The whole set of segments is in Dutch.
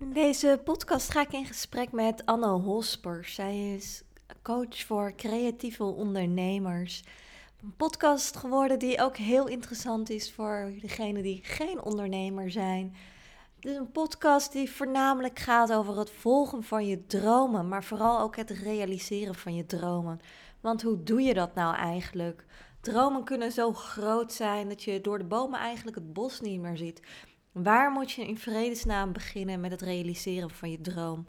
In deze podcast ga ik in gesprek met Anne Hospers. Zij is coach voor creatieve ondernemers. Een podcast geworden die ook heel interessant is voor degenen die geen ondernemer zijn. Het is een podcast die voornamelijk gaat over het volgen van je dromen, maar vooral ook het realiseren van je dromen. Want hoe doe je dat nou eigenlijk? Dromen kunnen zo groot zijn dat je door de bomen eigenlijk het bos niet meer ziet. Waar moet je in vredesnaam beginnen met het realiseren van je droom?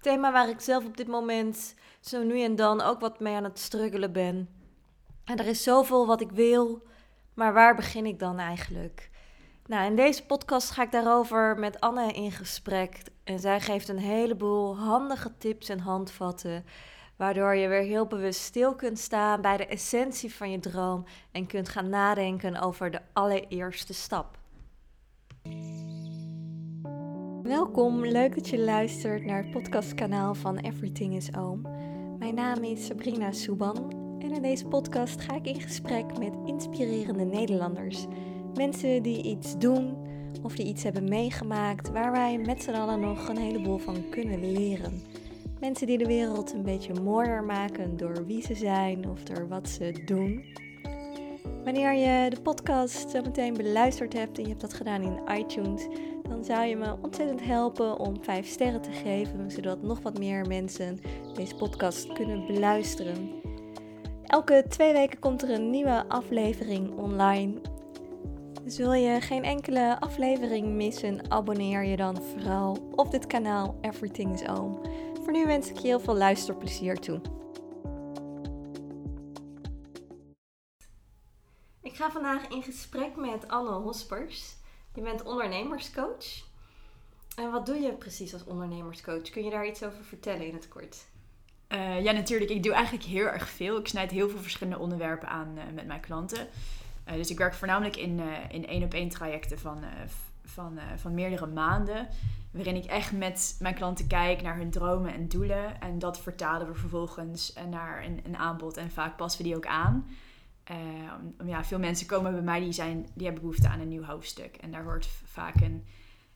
Thema waar ik zelf op dit moment zo nu en dan ook wat mee aan het struggelen ben. En er is zoveel wat ik wil, maar waar begin ik dan eigenlijk? Nou, in deze podcast ga ik daarover met Anne in gesprek. En zij geeft een heleboel handige tips en handvatten. Waardoor je weer heel bewust stil kunt staan bij de essentie van je droom. En kunt gaan nadenken over de allereerste stap. Welkom, leuk dat je luistert naar het podcastkanaal van Everything is Oom. Mijn naam is Sabrina Souban en in deze podcast ga ik in gesprek met inspirerende Nederlanders. Mensen die iets doen of die iets hebben meegemaakt waar wij met z'n allen nog een heleboel van kunnen leren. Mensen die de wereld een beetje mooier maken door wie ze zijn of door wat ze doen. Wanneer je de podcast zo meteen beluisterd hebt en je hebt dat gedaan in iTunes, dan zou je me ontzettend helpen om 5 sterren te geven, zodat nog wat meer mensen deze podcast kunnen beluisteren. Elke twee weken komt er een nieuwe aflevering online. Dus wil je geen enkele aflevering missen, abonneer je dan vooral op dit kanaal Everything is Oom. Voor nu wens ik je heel veel luisterplezier toe. Ik ga vandaag in gesprek met Anne Hospers. Je bent ondernemerscoach. En wat doe je precies als ondernemerscoach? Kun je daar iets over vertellen in het kort? Uh, ja, natuurlijk. Ik doe eigenlijk heel erg veel. Ik snijd heel veel verschillende onderwerpen aan uh, met mijn klanten. Uh, dus ik werk voornamelijk in, in één-op-één trajecten van, van, van meerdere maanden. Waarin ik echt met mijn klanten kijk naar hun dromen en doelen. En dat vertalen we vervolgens naar een, een aanbod. En vaak passen we die ook aan. Uh, ja, veel mensen komen bij mij die, zijn, die hebben behoefte aan een nieuw hoofdstuk. En daar hoort vaak een,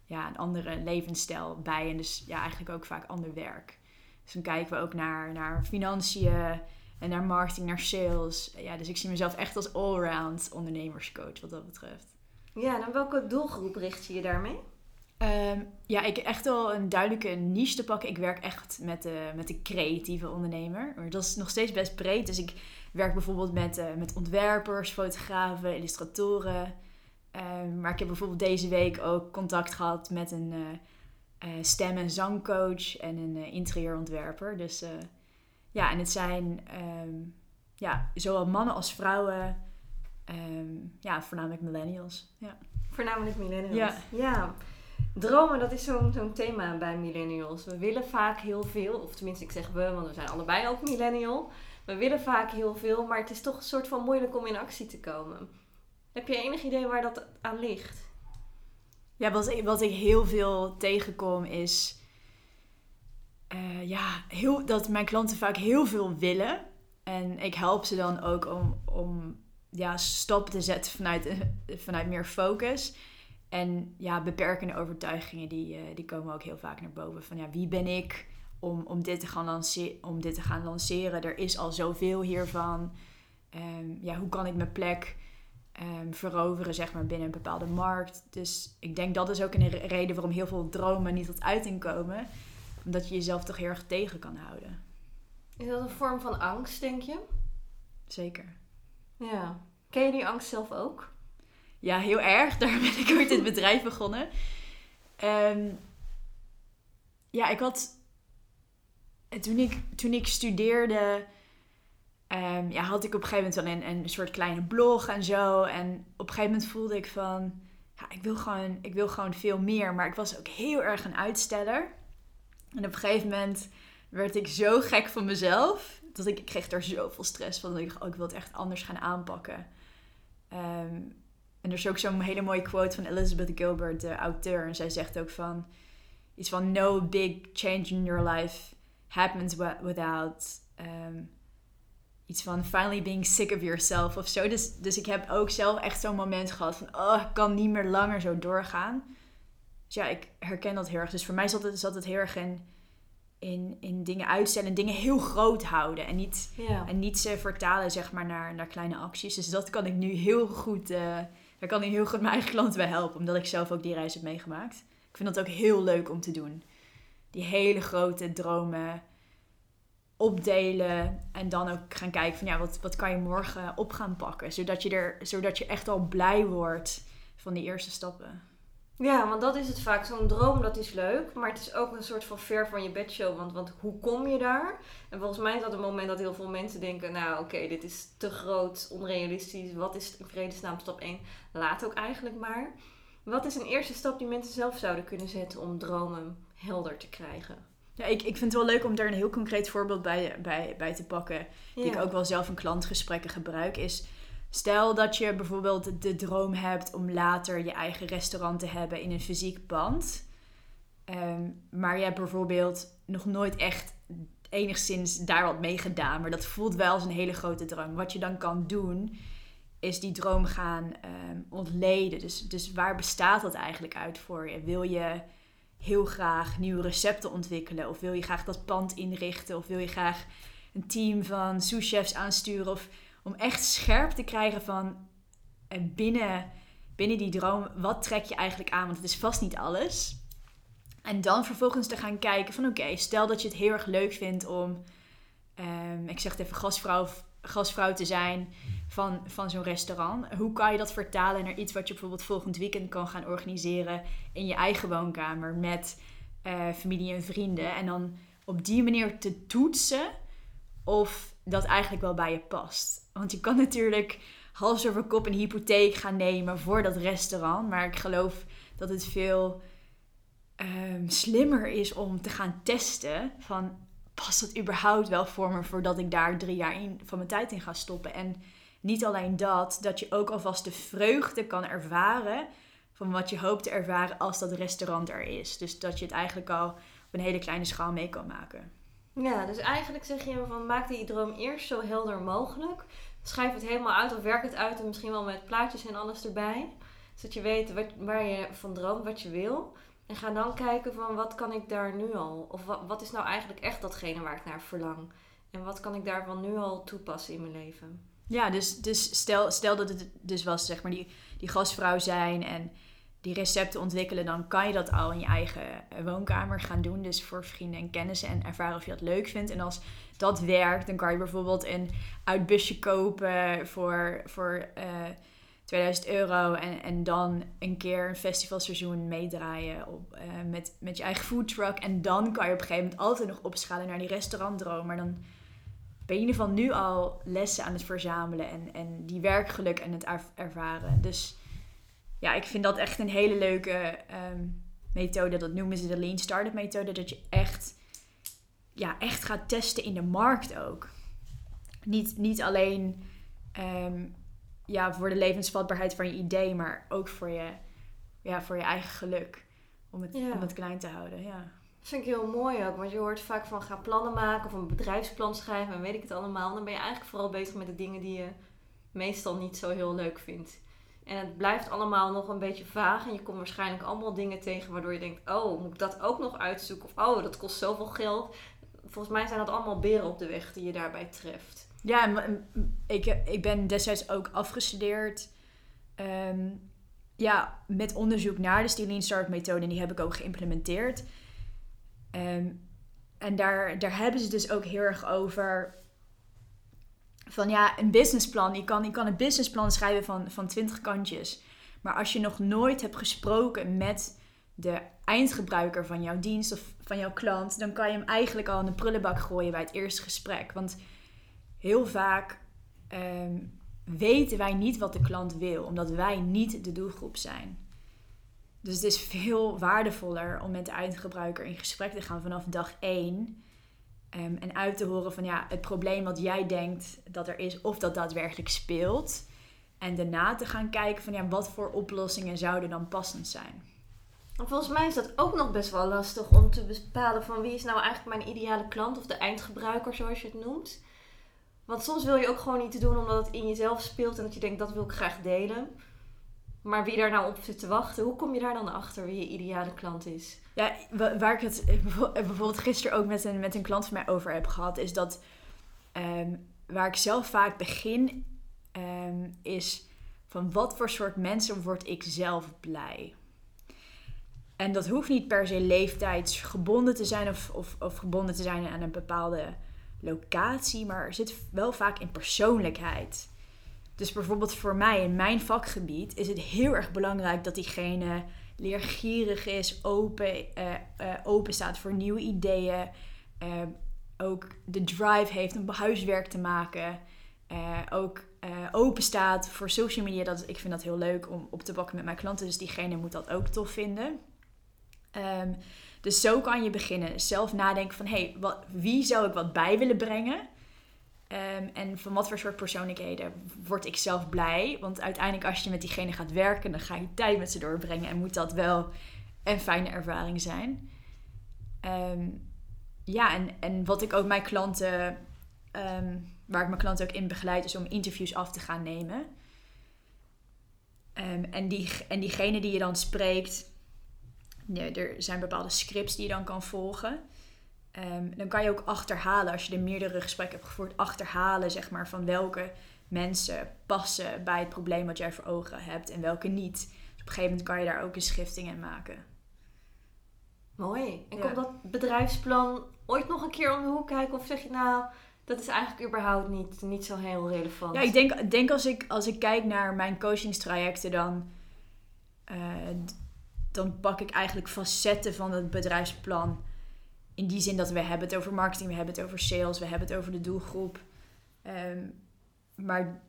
ja, een andere levensstijl bij. En dus ja, eigenlijk ook vaak ander werk. Dus dan kijken we ook naar, naar financiën en naar marketing, naar sales. Ja, dus ik zie mezelf echt als allround ondernemerscoach wat dat betreft. Ja, en welke doelgroep richt je je daarmee? Um, ja, ik heb echt wel een duidelijke niche te pakken. Ik werk echt met de, met de creatieve ondernemer. Maar dat is nog steeds best breed. Dus ik werk bijvoorbeeld met, uh, met ontwerpers, fotografen, illustratoren. Um, maar ik heb bijvoorbeeld deze week ook contact gehad met een uh, uh, stem- en zangcoach en een interieurontwerper. Dus ja, en het zijn um, ja, zowel mannen als vrouwen. ja, voornamelijk millennials. Ja. Voornamelijk millennials. Ja. ja. Dromen, dat is zo'n zo'n thema bij millennials. We willen vaak heel veel, of tenminste ik zeg we, want we zijn allebei ook millennial. We willen vaak heel veel, maar het is toch een soort van moeilijk om in actie te komen. Heb je enig idee waar dat aan ligt? Ja, wat ik, wat ik heel veel tegenkom is uh, ja, heel, dat mijn klanten vaak heel veel willen. En ik help ze dan ook om, om ja, stappen te zetten vanuit, vanuit meer focus. En ja, beperkende overtuigingen die, uh, die komen ook heel vaak naar boven. Van ja, wie ben ik om, om, dit, te gaan lanceren, om dit te gaan lanceren? Er is al zoveel hiervan. Um, ja, hoe kan ik mijn plek um, veroveren zeg maar, binnen een bepaalde markt? Dus ik denk dat is ook een reden waarom heel veel dromen niet tot uiting komen. Omdat je jezelf toch heel erg tegen kan houden. Is dat een vorm van angst, denk je? Zeker. Ja. Ken je die angst zelf ook? Ja, heel erg. Daar ben ik ooit dit bedrijf begonnen. Um, ja, ik had... Toen ik, toen ik studeerde... Um, ja, had ik op een gegeven moment wel een, een soort kleine blog en zo. En op een gegeven moment voelde ik van... Ja, ik wil, gewoon, ik wil gewoon veel meer. Maar ik was ook heel erg een uitsteller. En op een gegeven moment werd ik zo gek van mezelf. Dat ik, ik kreeg daar zoveel stress van. Dat ik dacht, oh, ik wil het echt anders gaan aanpakken. Um, en er is ook zo'n hele mooie quote van Elizabeth Gilbert, de auteur. En zij zegt ook van iets van no big change in your life happens without um, iets van finally being sick of yourself of zo. Dus, dus ik heb ook zelf echt zo'n moment gehad van oh, ik kan niet meer langer zo doorgaan. Dus ja, ik herken dat heel erg. Dus voor mij zat het, zat het heel erg in, in, in dingen uitstellen en dingen heel groot houden. En niet, en niet ze vertalen zeg maar, naar, naar kleine acties. Dus dat kan ik nu heel goed, daar kan ik heel goed mijn eigen klanten bij helpen. Omdat ik zelf ook die reis heb meegemaakt. Ik vind dat ook heel leuk om te doen. Die hele grote dromen opdelen. En dan ook gaan kijken van ja, wat, wat kan je morgen op gaan pakken. Zodat je, er, zodat je echt al blij wordt van die eerste stappen. Ja, want dat is het vaak. Zo'n droom, dat is leuk. Maar het is ook een soort van ver van je bedshow. Want, want hoe kom je daar? En volgens mij is dat een moment dat heel veel mensen denken... Nou, oké, dit is te groot, onrealistisch. Wat is in vredesnaam stap 1? Laat ook eigenlijk maar. Wat is een eerste stap die mensen zelf zouden kunnen zetten... om dromen helder te krijgen? Ja, ik, ik vind het wel leuk om daar een heel concreet voorbeeld bij, bij, bij te pakken. Die ik ook wel zelf in klantgesprekken gebruik. Is stel dat je bijvoorbeeld de droom hebt om later je eigen restaurant te hebben in een fysiek pand. Ehm, maar je hebt bijvoorbeeld nog nooit echt enigszins daar wat mee gedaan. Maar dat voelt wel als een hele grote droom. Wat je dan kan doen, is die droom gaan ehm, ontleden. Dus, dus waar bestaat dat eigenlijk uit voor je? Wil je heel graag nieuwe recepten ontwikkelen? Of wil je graag dat pand inrichten? Of wil je graag een team van sous-chefs aansturen? Of om echt scherp te krijgen van eh, binnen, binnen die droom, wat trek je eigenlijk aan? Want het is vast niet alles. En dan vervolgens te gaan kijken van oké, stel dat je het heel erg leuk vindt om, ehm, ik zeg het even, gastvrouw, gastvrouw te zijn van, van zo'n restaurant. Hoe kan je dat vertalen naar iets wat je bijvoorbeeld volgend weekend kan gaan organiseren in je eigen woonkamer met eh, familie en vrienden. En dan op die manier te toetsen of dat eigenlijk wel bij je past. Want je kan natuurlijk hals over kop een hypotheek gaan nemen voor dat restaurant. Maar ik geloof dat het veel ehm, slimmer is om te gaan testen van past dat überhaupt wel voor me voordat ik daar drie jaar in, van mijn tijd in ga stoppen. En niet alleen dat, dat je ook alvast de vreugde kan ervaren van wat je hoopt te ervaren als dat restaurant er is. Dus dat je het eigenlijk al op een hele kleine schaal mee kan maken. Ja, dus eigenlijk zeg je van maak die droom eerst zo helder mogelijk. Schrijf het helemaal uit of werk het uit en misschien wel met plaatjes en alles erbij. Zodat je weet wat, waar je van droomt, wat je wil. En ga dan kijken van wat kan ik daar nu al? Of wat, wat is nou eigenlijk echt datgene waar ik naar verlang? En wat kan ik daarvan nu al toepassen in mijn leven? Ja, dus, dus stel, stel dat het dus was, zeg maar, die, die gastvrouw zijn en die recepten ontwikkelen, dan kan je dat al in je eigen eh, woonkamer gaan doen. Dus voor vrienden en kennissen en ervaren of je dat leuk vindt. En als dat werkt, dan kan je bijvoorbeeld een uitbusje kopen voor, voor eh 2000 euro. En, en dan een keer een festivalseizoen meedraaien op, eh, met, met je eigen foodtruck. En dan kan je op een gegeven moment altijd nog opschalen naar die restaurantdroom. Maar dan ben je in ieder geval nu al lessen aan het verzamelen en, en die werkgeluk en het er- ervaren. Dus ja, ik vind dat echt een hele leuke ehm, methode. Dat noemen ze de Lean Startup methode. Dat je echt, ja, echt gaat testen in de markt ook. Niet, niet alleen ehm, ja, voor de levensvatbaarheid van je idee, maar ook voor je, ja, voor je eigen geluk. Om het, Ja. om het klein te houden, ja. Dat vind ik heel mooi ook, want je hoort vaak van ga plannen maken of een bedrijfsplan schrijven en weet ik het allemaal. Dan ben je eigenlijk vooral bezig met de dingen die je meestal niet zo heel leuk vindt. En het blijft allemaal nog een beetje vaag en je komt waarschijnlijk allemaal dingen tegen waardoor je denkt, oh, moet ik dat ook nog uitzoeken? Of oh, dat kost zoveel geld. Volgens mij zijn dat allemaal beren op de weg die je daarbij treft. Ja, ik, ik ben destijds ook afgestudeerd. ehm, ja, met onderzoek naar de Lean Startup methode. En die heb ik ook geïmplementeerd. Ehm, en daar, daar hebben ze dus ook heel erg over. Van ja, een businessplan. Je kan, je kan een businessplan schrijven van, van 20 kantjes. Maar als je nog nooit hebt gesproken met de eindgebruiker van jouw dienst of van jouw klant, dan kan je hem eigenlijk al in de prullenbak gooien bij het eerste gesprek. Want heel vaak ehm, weten wij niet wat de klant wil, omdat wij niet de doelgroep zijn. Dus het is veel waardevoller om met de eindgebruiker in gesprek te gaan vanaf dag één. ehm, en uit te horen van ja, het probleem wat jij denkt dat er is, of dat daadwerkelijk speelt. En daarna te gaan kijken van ja, wat voor oplossingen zouden dan passend zijn. En volgens mij is dat ook nog best wel lastig om te bepalen van wie is nou eigenlijk mijn ideale klant of de eindgebruiker zoals je het noemt. Want soms wil je ook gewoon iets doen omdat het in jezelf speelt en dat je denkt dat wil ik graag delen. Maar wie daar nou op zit te wachten, hoe kom je daar dan achter wie je ideale klant is? Ja, waar ik het bijvoorbeeld gisteren ook met een, met een klant van mij over heb gehad, is dat ehm, waar ik zelf vaak begin, ehm, is van wat voor soort mensen word ik zelf blij? En dat hoeft niet per se leeftijdsgebonden te zijn of, of, of gebonden te zijn aan een bepaalde locatie, maar er zit wel vaak in persoonlijkheid. Dus bijvoorbeeld voor mij in mijn vakgebied is het heel erg belangrijk dat diegene leergierig is, open, uh, uh, open staat voor nieuwe ideeën, uh, ook de drive heeft om huiswerk te maken, ook open staat voor social media. Dat, ik vind dat heel leuk om op te pakken met mijn klanten, dus diegene moet dat ook tof vinden. Um, dus zo kan je beginnen. Zelf nadenken van, hé, hey, wie zou ik wat bij willen brengen? Um, en van wat voor soort persoonlijkheden word ik zelf blij? Want uiteindelijk als je met diegene gaat werken, dan ga je tijd met ze doorbrengen. En moet dat wel een fijne ervaring zijn. Um, ja, en, en wat ik ook mijn klanten, waar ik mijn klanten ook in begeleid, is om interviews af te gaan nemen. en, die, en diegene die je dan spreekt, nee, er zijn bepaalde scripts die je dan kan volgen. Um, dan kan je ook achterhalen, als je er meerdere gesprekken hebt gevoerd, achterhalen zeg maar, van welke mensen passen bij het probleem wat jij voor ogen hebt en welke niet. Dus op een gegeven moment kan je daar ook een schifting in maken. Mooi. En komt dat bedrijfsplan ooit nog een keer om de hoek kijken? Of zeg je nou, dat is eigenlijk überhaupt niet, niet zo heel relevant? Ja, ik denk, denk als, ik, als ik kijk naar mijn coachingstrajecten, dan uh, dan pak ik eigenlijk facetten van het bedrijfsplan. In die zin dat we hebben het over marketing, we hebben het over sales, we hebben het over de doelgroep. Ehm, maar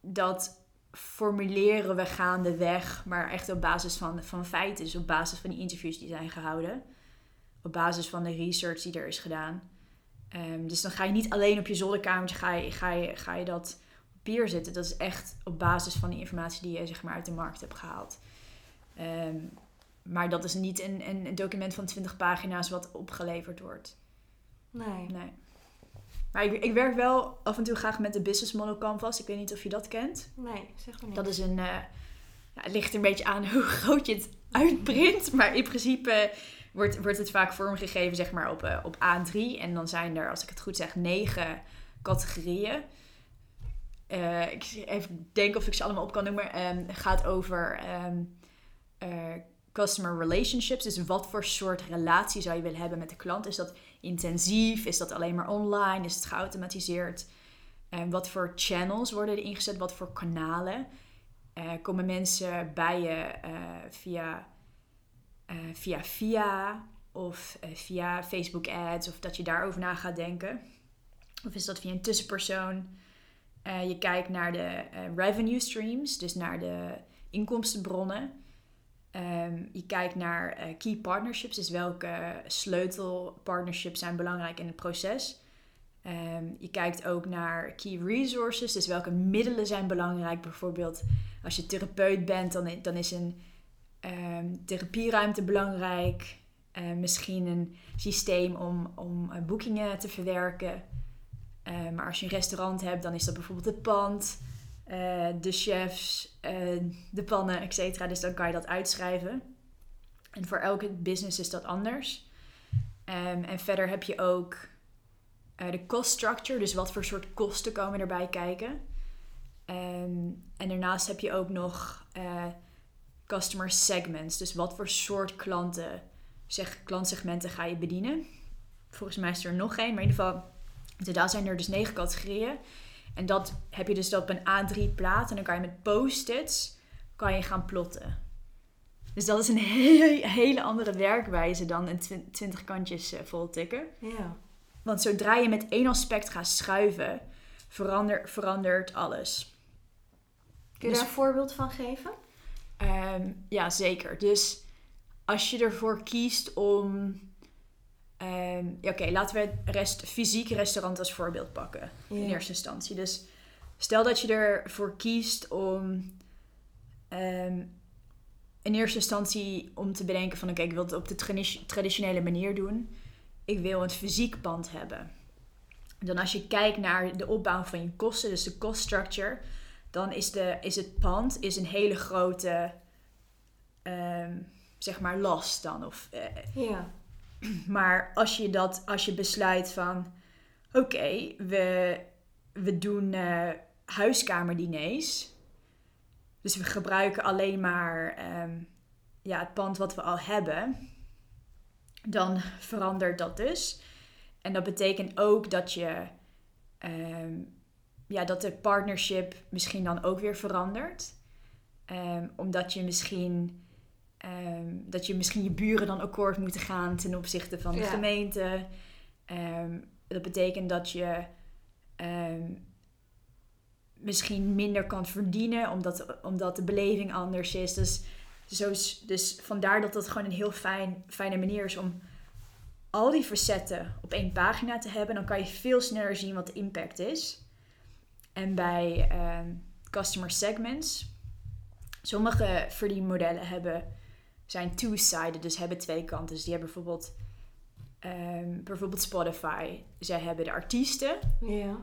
dat formuleren we gaandeweg, maar echt op basis van, van feiten. Dus op basis van die interviews die zijn gehouden. Op basis van de research die er is gedaan. Ehm, dus dan ga je niet alleen op je zolderkamertje ga je, ga je, ga je dat papier zetten. Dat is echt op basis van die informatie die je zeg maar, uit de markt hebt gehaald. Um, maar dat is niet een, een document van 20 pagina's wat opgeleverd wordt. Nee. nee. Maar ik, ik werk wel af en toe graag met de Business Model Canvas. Ik weet niet of je dat kent. Nee, zeg maar niet. Dat is een... Uh, ja, het ligt een beetje aan hoe groot je het uitprint. Maar in principe wordt, wordt het vaak vormgegeven zeg maar, op, uh, op A3. En dan zijn er, als ik het goed zeg, negen categorieën. Uh, ik even denken of ik ze allemaal op kan noemen. Um, het gaat over... Um, customer relationships. Dus wat voor soort relatie zou je willen hebben met de klant? Is dat intensief? Is dat alleen maar online? Is het geautomatiseerd? En wat voor channels worden er ingezet? Wat voor kanalen? Uh, komen mensen bij je uh, via, uh, via via of via Facebook ads of dat je daarover na gaat denken? Of is dat via een tussenpersoon? je kijkt naar de revenue streams, dus naar de inkomstenbronnen. Um, je kijkt naar uh, key partnerships, dus welke sleutelpartnerships zijn belangrijk in het proces. Um, je kijkt ook naar key resources, dus welke middelen zijn belangrijk. Bijvoorbeeld als je therapeut bent, dan, dan is een um, therapieruimte belangrijk. Misschien een systeem om, om uh, boekingen te verwerken. maar als je een restaurant hebt, dan is dat bijvoorbeeld het pand. Eh, de chefs, uh, de pannen, etc. Dus dan kan je dat uitschrijven. En voor elke business is dat anders. Um, en verder heb je ook uh, de cost structure, dus wat voor soort kosten komen erbij kijken. Um, en daarnaast heb je ook nog customer segments, dus wat voor soort klanten, zeg, klantsegmenten ga je bedienen. Volgens mij is er nog geen, maar in ieder geval, in zijn er dus negen categorieën. En dat heb je dus op een A3 plaat. En dan kan je met post-its kan je gaan plotten. Dus dat is een hele, hele andere werkwijze dan een 20 kantjes uh, vol tikken. Ja. Want zodra je met één aspect gaat schuiven, verander, verandert alles. Kun je daar dus- een voorbeeld van geven? Um, ja, zeker. Dus als je ervoor kiest om Um, Oké, laten we het rest, fysiek restaurant als voorbeeld pakken. In eerste instantie. Dus stel dat je ervoor kiest om um, in eerste instantie om te bedenken van oké, ik wil het op de traditionele manier doen. Ik wil een fysiek pand hebben. Dan als je kijkt naar de opbouw van je kosten, dus de cost structure, dan is, de, is het pand is een hele grote, ehm, zeg maar, last dan. Of, eh, Ja. Maar als je, dat, als je besluit van, oké, we, we doen eh, huiskamerdiners. Dus we gebruiken alleen maar ehm, ja, het pand wat we al hebben. Dan verandert dat dus. En dat betekent ook dat je ehm, ja, dat de partnership misschien dan ook weer verandert. Ehm, omdat je misschien ehm, dat je misschien je buren dan akkoord moeten gaan ten opzichte van de Ja. gemeente. Ehm, dat betekent dat je ehm, misschien minder kan verdienen omdat, omdat de beleving anders is. Dus, zo, dus vandaar dat dat gewoon een heel fijn, fijne manier is om al die facetten op één pagina te hebben. Dan kan je veel sneller zien wat de impact is. En bij customer segments, sommige verdienmodellen hebben, zijn two-sided, dus hebben twee kanten. Dus die hebben bijvoorbeeld, ehm, bijvoorbeeld Spotify. Zij hebben de artiesten, Ja.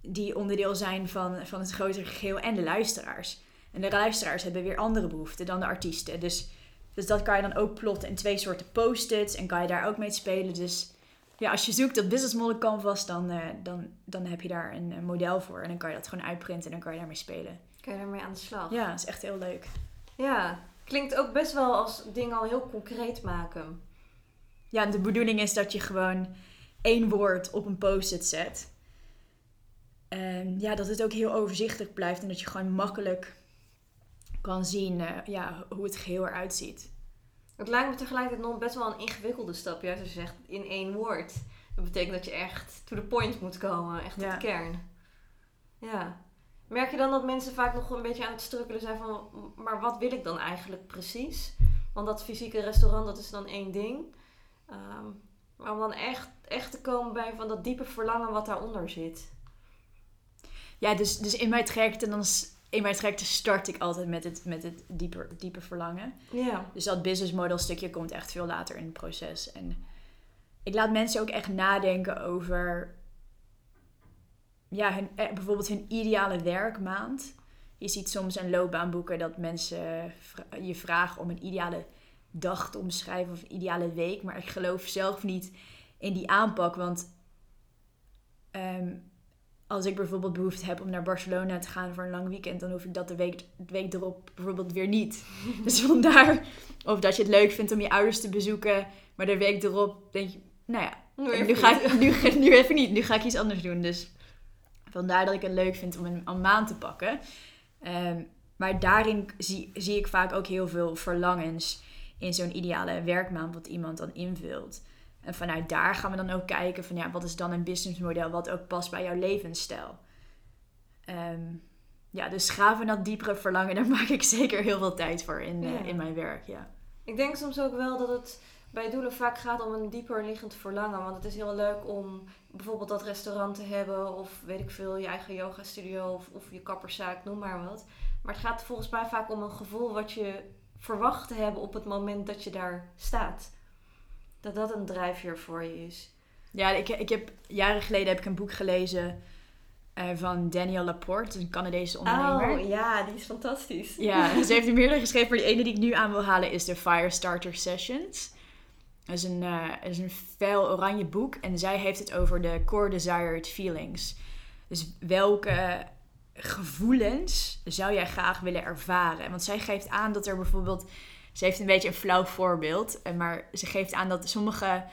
die onderdeel zijn van, van het grotere geheel en de luisteraars. En de luisteraars hebben weer andere behoeften dan de artiesten. Dus, dus dat kan je dan ook plotten in twee soorten post-its en kan je daar ook mee spelen. Dus ja, als je zoekt op Business Model Canvas, dan, eh, dan, dan heb je daar een, model voor. En dan kan je dat gewoon uitprinten en dan kan je daarmee spelen. Kan je daarmee aan de slag? Ja, dat is echt heel leuk. Ja. Klinkt ook best wel als dingen al heel concreet maken. Ja, de bedoeling is dat je gewoon één woord op een post-it zet. En ja, dat het ook heel overzichtelijk blijft en dat je gewoon makkelijk kan zien eh, ja, hoe het geheel eruit ziet. Het lijkt me tegelijkertijd nog best wel een ingewikkelde stap. Juist als je zegt in één woord. Dat betekent dat je echt to the point moet komen. Echt tot Ja. de kern. Ja. Merk je dan dat mensen vaak nog een beetje aan het strukkelen zijn van... Maar wat wil ik dan eigenlijk precies? Want dat fysieke restaurant, dat is dan één ding. Ehm, maar om dan echt, echt te komen bij van dat diepe verlangen wat daaronder zit. Ja, dus, dus in mijn trajecten, dan, in mijn trajecten start ik altijd met het, met het dieper, diepe verlangen. Ja. Dus dat business model stukje komt echt veel later in het proces. En ik laat mensen ook echt nadenken over ja, hun, eh, bijvoorbeeld hun ideale werkmaand. Je ziet soms in loopbaanboeken dat mensen je vragen om een ideale dag te omschrijven of een ideale week. Maar ik geloof zelf niet in die aanpak. Want ehm, als ik bijvoorbeeld behoefte heb om naar Barcelona te gaan voor een lang weekend, dan hoef ik dat de week, de week erop bijvoorbeeld weer niet. Dus vandaar, of dat je het leuk vindt om je ouders te bezoeken, maar de week erop denk je, nou ja, Nu, ga ik, nu, nu even niet, nu ga ik iets anders doen. Dus vandaar dat ik het leuk vind om een, een maand te pakken. Ehm, maar daarin zie, zie ik vaak ook heel veel verlangens in zo'n ideale werkmaand wat iemand dan invult. En vanuit daar gaan we dan ook kijken van ja, wat is dan een businessmodel wat ook past bij jouw levensstijl. Ehm, ja, dus graven dat diepere verlangen, daar maak ik zeker heel veel tijd voor in, eh, in mijn werk. Ja. Ik denk soms ook wel dat het bij doelen vaak gaat om een dieper liggend verlangen. Want het is heel leuk om bijvoorbeeld dat restaurant te hebben, of weet ik veel, je eigen yoga studio of, of je kapperszaak, noem maar wat. Maar het gaat volgens mij vaak om een gevoel wat je verwacht te hebben op het moment dat je daar staat. Dat dat een drijfveer voor je is. Ja, ik, ik heb jaren geleden heb ik een boek gelezen eh, van Danielle Laporte, een Canadese ondernemer. Oh ja, die is fantastisch. Ja, ze heeft er meerdere geschreven, maar de ene die ik nu aan wil halen is de Firestarter Sessions. Dat is een, dat is een fel oranje boek en zij heeft het over de core desired feelings. Dus welke gevoelens zou jij graag willen ervaren? Want zij geeft aan dat er bijvoorbeeld, ze heeft een beetje een flauw voorbeeld, eh, maar ze geeft aan dat sommige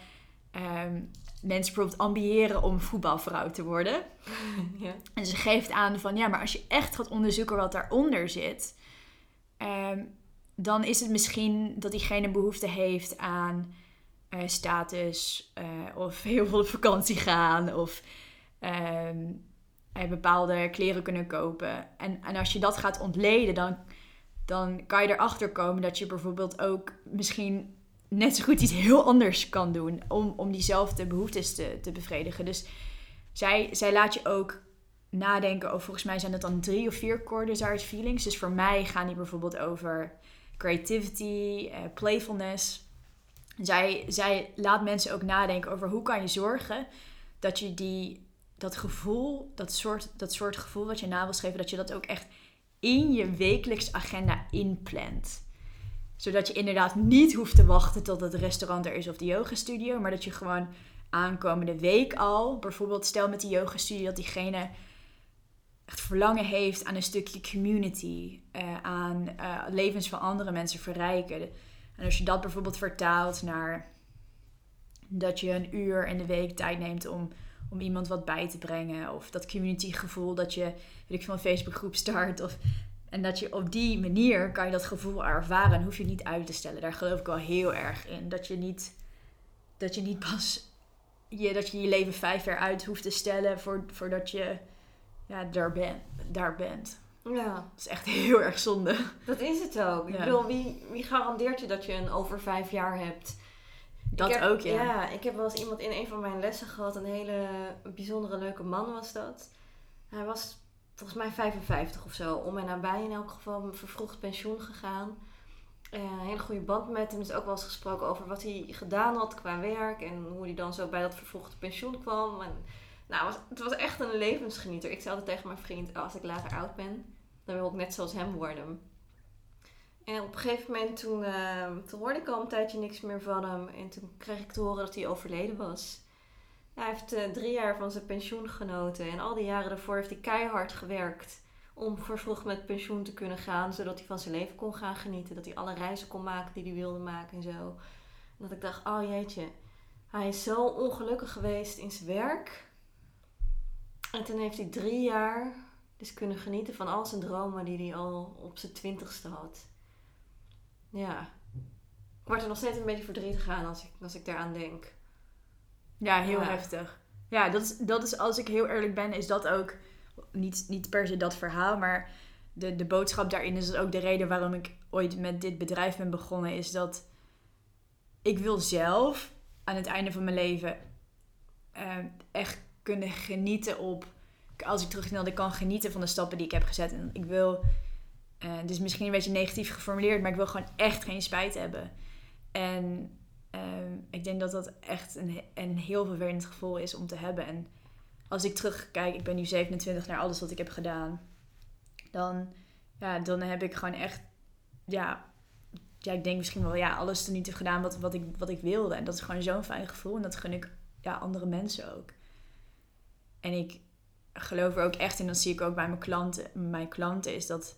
ehm, mensen bijvoorbeeld ambiëren om voetbalvrouw te worden. ja. En ze geeft aan van ja, maar als je echt gaat onderzoeken wat daaronder zit, ehm, dan is het misschien dat diegene behoefte heeft aan eh, status eh, of heel veel op vakantie gaan of ehm, eh, bepaalde kleren kunnen kopen. En, en als je dat gaat ontleden, dan, dan kan je erachter komen dat je bijvoorbeeld ook misschien net zo goed iets heel anders kan doen om, om diezelfde behoeftes te, te bevredigen. Dus zij, zij laat je ook nadenken over, volgens mij zijn het dan drie of vier core desired feelings. Dus voor mij gaan die bijvoorbeeld over creativity, eh, playfulness. Zij, zij laat mensen ook nadenken over hoe kan je zorgen dat je die, dat gevoel, dat soort, dat soort gevoel wat je na wil schrijven, dat je dat ook echt in je wekelijks agenda inplant. Zodat je inderdaad niet hoeft te wachten tot het restaurant er is of de yogastudio. Maar dat je gewoon aankomende week al, bijvoorbeeld stel met die yogastudio dat diegene echt verlangen heeft aan een stukje community, uh, aan uh, levens van andere mensen verrijken. En als je dat bijvoorbeeld vertaalt naar dat je een uur in de week tijd neemt om, om iemand wat bij te brengen, of dat community gevoel dat je, weet ik veel, een Facebookgroep start, of, en dat je op die manier kan je dat gevoel ervaren en hoef je niet uit te stellen. Daar geloof ik wel heel erg in. Dat je niet, dat je niet pas je, dat je je leven vijf jaar uit hoeft te stellen voor, voordat je ja, daar, ben, daar bent. Ja. Dat is echt heel erg zonde. Dat is het ook. Ik bedoel, wie, wie garandeert je dat je een over vijf jaar hebt? Dat ook, ja. Ja, ik heb wel eens iemand in een van mijn lessen gehad. Een hele bijzondere leuke man was dat. Hij was volgens mij 55 of zo. Om en nabij in elk geval vervroegd pensioen gegaan. Uh, een hele goede band met hem. is ook wel eens gesproken over wat hij gedaan had qua werk. En hoe hij dan zo bij dat vervroegde pensioen kwam. En nou, het was echt een levensgenieter. Ik zei altijd tegen mijn vriend, als ik later oud ben, dan wil ik net zoals hem worden. En op een gegeven moment, toen, uh, toen hoorde ik al een tijdje niks meer van hem. En toen kreeg ik te horen dat hij overleden was. Hij heeft uh, drie jaar van zijn pensioen genoten. En al die jaren daarvoor heeft hij keihard gewerkt om vervroegd met pensioen te kunnen gaan. Zodat hij van zijn leven kon gaan genieten. Dat hij alle reizen kon maken die hij wilde maken en zo. En dat ik dacht, oh jeetje. Hij is zo ongelukkig geweest in zijn werk. En toen heeft hij drie jaar dus kunnen genieten van al zijn dromen die hij al op zijn twintigste had. Ja. Ik word er nog steeds een beetje verdrietig aan als ik, als ik daaraan denk. Ja, heel heftig. Ja, dat is, dat is, als ik heel eerlijk ben, is dat ook niet, niet per se dat verhaal, maar de, de boodschap daarin is ook de reden waarom ik ooit met dit bedrijf ben begonnen, is dat ik wil zelf aan het einde van mijn leven uh, echt kunnen genieten op. Als ik terug ik kan genieten van de stappen die ik heb gezet. En ik wil. Uh, dus misschien een beetje negatief geformuleerd, maar ik wil gewoon echt geen spijt hebben. En uh, ik denk dat dat echt een, een heel vervelend gevoel is om te hebben. En als ik terugkijk, ik ben nu 27 naar alles wat ik heb gedaan, dan, ja, dan heb ik gewoon echt, ja, ja, ik denk misschien wel, ja, alles er niet heb gedaan wat, wat, ik, wat ik wilde. En dat is gewoon zo'n fijn gevoel en dat gun ik ja, andere mensen ook. En ik geloof er ook echt in, dat zie ik ook bij mijn klanten, mijn klanten, is dat,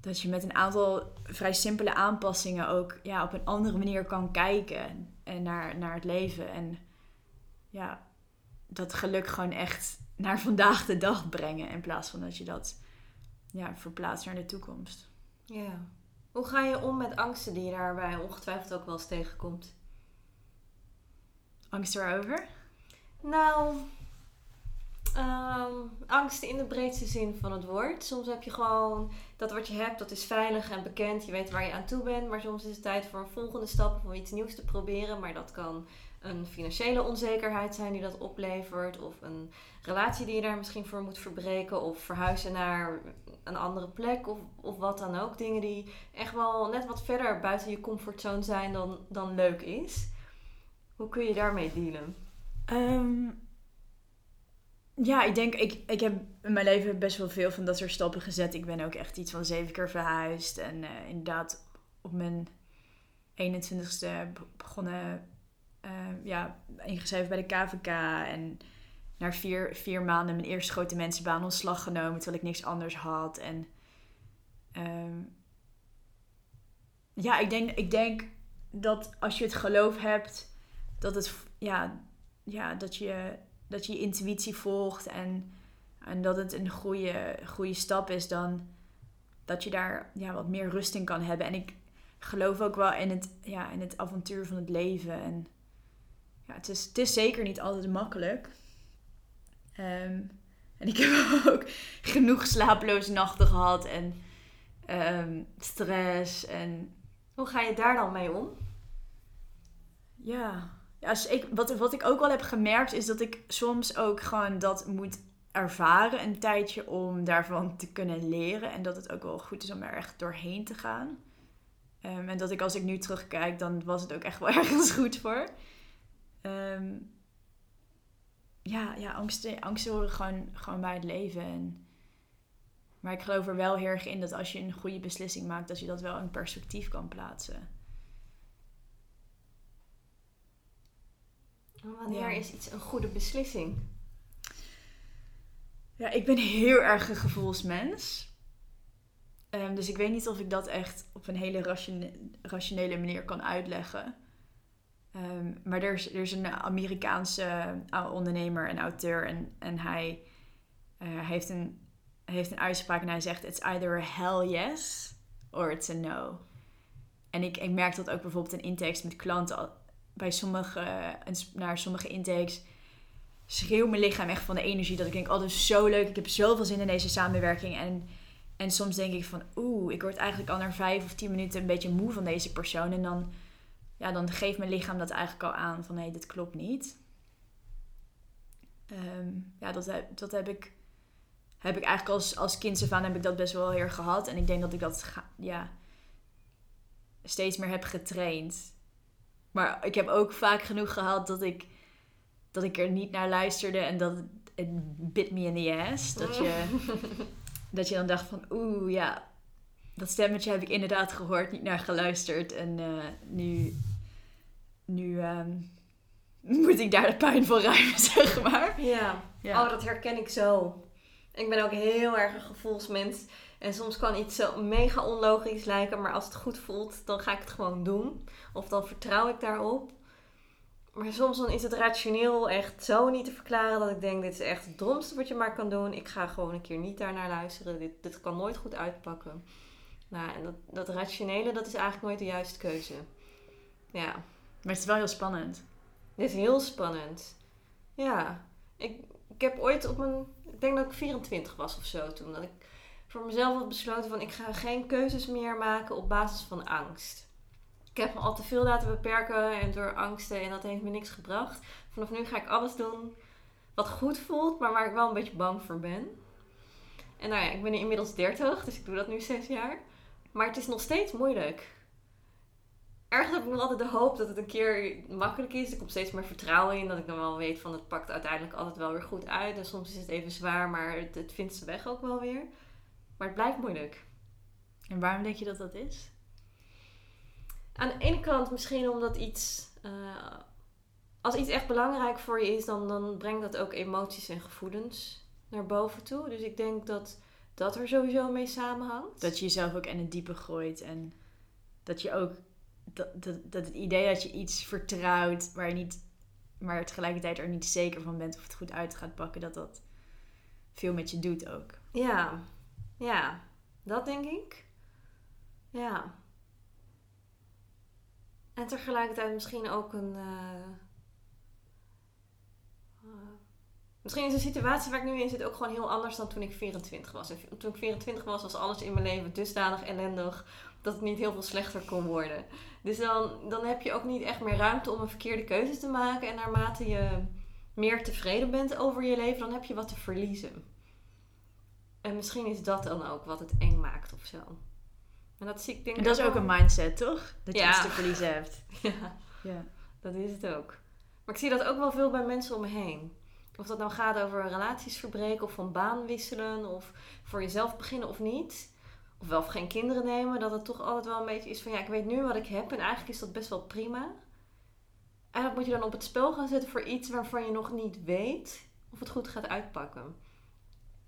dat je met een aantal vrij simpele aanpassingen ook ja, op een andere manier kan kijken en naar, naar het leven. En ja, dat geluk gewoon echt naar vandaag de dag brengen. In plaats van dat je dat ja, verplaatst naar de toekomst. Ja. Hoe ga je om met angsten die je daarbij ongetwijfeld ook wel eens tegenkomt? Angst erover? Nou, um, angsten in de breedste zin van het woord. Soms heb je gewoon dat wat je hebt, dat is veilig en bekend. Je weet waar je aan toe bent. Maar soms is het tijd voor een volgende stap of om iets nieuws te proberen. Maar dat kan een financiële onzekerheid zijn die dat oplevert. Of een relatie die je daar misschien voor moet verbreken. Of verhuizen naar een andere plek. Of, of wat dan ook. Dingen die echt wel net wat verder buiten je comfortzone zijn dan, dan leuk is. Hoe kun je daarmee dealen? Ehm, ja, ik denk, ik, ik heb in mijn leven best wel veel van dat soort stappen gezet. Ik ben ook echt iets van zeven keer verhuisd. En uh, inderdaad, op mijn 21ste begonnen, uh, ja, ingeschreven bij de KVK. En na vier, vier maanden mijn eerste grote mensenbaan ontslag genomen, terwijl ik niks anders had. En um, ja, ik denk, ik denk dat als je het geloof hebt, dat het, ja, ja, dat je dat je intuïtie volgt en, en dat het een goede, goede stap is, dan dat je daar ja, wat meer rust in kan hebben. En ik geloof ook wel in het, ja, in het avontuur van het leven. En ja, het is, het is zeker niet altijd makkelijk. Ehm, en ik heb ook genoeg slapeloze nachten gehad en um, stress. En... Hoe ga je daar dan mee om? Ja, ja, ik, wat, wat ik ook wel heb gemerkt is dat ik soms ook gewoon dat moet ervaren een tijdje om daarvan te kunnen leren. En dat het ook wel goed is om er echt doorheen te gaan. Ehm, en dat ik als ik nu terugkijk, dan was het ook echt wel ergens goed voor. Ehm, ja, ja angsten, angsten horen gewoon, gewoon bij het leven. En Maar ik geloof er wel heel erg in dat als je een goede beslissing maakt, dat je dat wel in perspectief kan plaatsen. Wanneer Ja. is iets een goede beslissing? Ja, ik ben heel erg een gevoelsmens. Ehm, dus ik weet niet of ik dat echt op een hele ratione- rationele manier kan uitleggen. Ehm, maar er is, er is een Amerikaanse uh, ondernemer en auteur en, en hij eh, heeft, een, heeft een uitspraak en hij zegt: It's either a hell yes or it's a no. En ik, ik merk dat ook bijvoorbeeld in intakes met klanten. Bij sommige, s- naar sommige intakes schreeuw mijn lichaam echt van de energie. Dat ik denk, oh, dat is zo leuk. Ik heb zoveel zin in deze samenwerking. En, en soms denk ik van, oeh, ik word eigenlijk al na vijf of tien minuten een beetje moe van deze persoon. En dan, ja, dan geeft mijn lichaam dat eigenlijk al aan van, hé, dit klopt niet. Ehm, ja, dat dat heb ik, heb ik eigenlijk als, als kind af heb ik dat best wel heel gehad. En ik denk dat ik dat, ja, steeds meer heb getraind. Maar ik heb ook vaak genoeg gehad dat ik dat ik er niet naar luisterde en dat het, bit me in the ass. Dat je, dat je dan dacht van, oeh, ja, dat stemmetje heb ik inderdaad gehoord, niet naar geluisterd. En eh, nu, nu ehm, moet ik daar de pijn voor ruimen, zeg maar. Ja. Ja. Oh, dat herken ik zo. Ik ben ook heel erg een gevoelsmens. En soms kan iets zo mega onlogisch lijken, maar als het goed voelt, dan ga ik het gewoon doen. Of dan vertrouw ik daarop. Maar soms dan is het rationeel echt zo niet te verklaren dat ik denk, dit is echt het domste wat je maar kan doen. Ik ga gewoon een keer niet daarnaar luisteren. Dit, dit kan nooit goed uitpakken. Nou, en dat, dat rationele, dat is eigenlijk nooit de juiste keuze. Ja. Maar het is wel heel spannend. Dit is heel spannend. Ja. Ik, ik heb ooit op mijn... Ik denk dat ik 24 was of zo toen. Dat ik voor mezelf had besloten van... Ik ga geen keuzes meer maken op basis van angst. Ik heb me al te veel laten beperken en door angsten. En dat heeft me niks gebracht. Vanaf nu ga ik alles doen wat goed voelt. Maar waar ik wel een beetje bang voor ben. En nou ja, ik ben inmiddels 30. Dus ik doe dat nu zes jaar. Maar het is nog steeds moeilijk ergens heb ik nog altijd de hoop dat het een keer makkelijk is. Er komt steeds meer vertrouwen in. Dat ik dan wel weet van het pakt uiteindelijk altijd wel weer goed uit. En soms is het even zwaar, maar het, het vindt zijn weg ook wel weer. Maar het blijft moeilijk. En waarom denk je dat dat is? Aan de ene kant misschien omdat iets... eh, als iets echt belangrijk voor je is, dan, dan brengt dat ook emoties en gevoelens naar boven toe. Dus ik denk dat dat er sowieso mee samenhangt. Dat je jezelf ook in het diepe gooit en dat je ook dat, dat, dat het idee dat je iets vertrouwt waar je niet, maar tegelijkertijd er niet zeker van bent of het goed uit gaat pakken, dat dat veel met je doet ook. Ja, ja, dat denk ik. Ja. En tegelijkertijd misschien ook een. eh, eh, misschien is de situatie waar ik nu in zit ook gewoon heel anders dan toen ik 24 was. En toen ik 24 was, was alles in mijn leven dusdanig ellendig dat het niet heel veel slechter kon worden. Dus dan, dan heb je ook niet echt meer ruimte om een verkeerde keuze te maken. En naarmate je meer tevreden bent over je leven, dan heb je wat te verliezen. En misschien is dat dan ook wat het eng maakt of zo. En dat zie ik denk En dat is ook wel- een mindset, toch? Dat je Ja. iets te verliezen hebt. Ja, Ja. dat is het ook. Maar ik zie dat ook wel veel bij mensen om me heen. Of dat nou gaat over relaties verbreken of van baan wisselen of voor jezelf beginnen of niet. Of wel of geen kinderen nemen. Dat het toch altijd wel een beetje is van ja, ik weet nu wat ik heb en eigenlijk is dat best wel prima. En dat moet je dan op het spel gaan zetten voor iets waarvan je nog niet weet of het goed gaat uitpakken.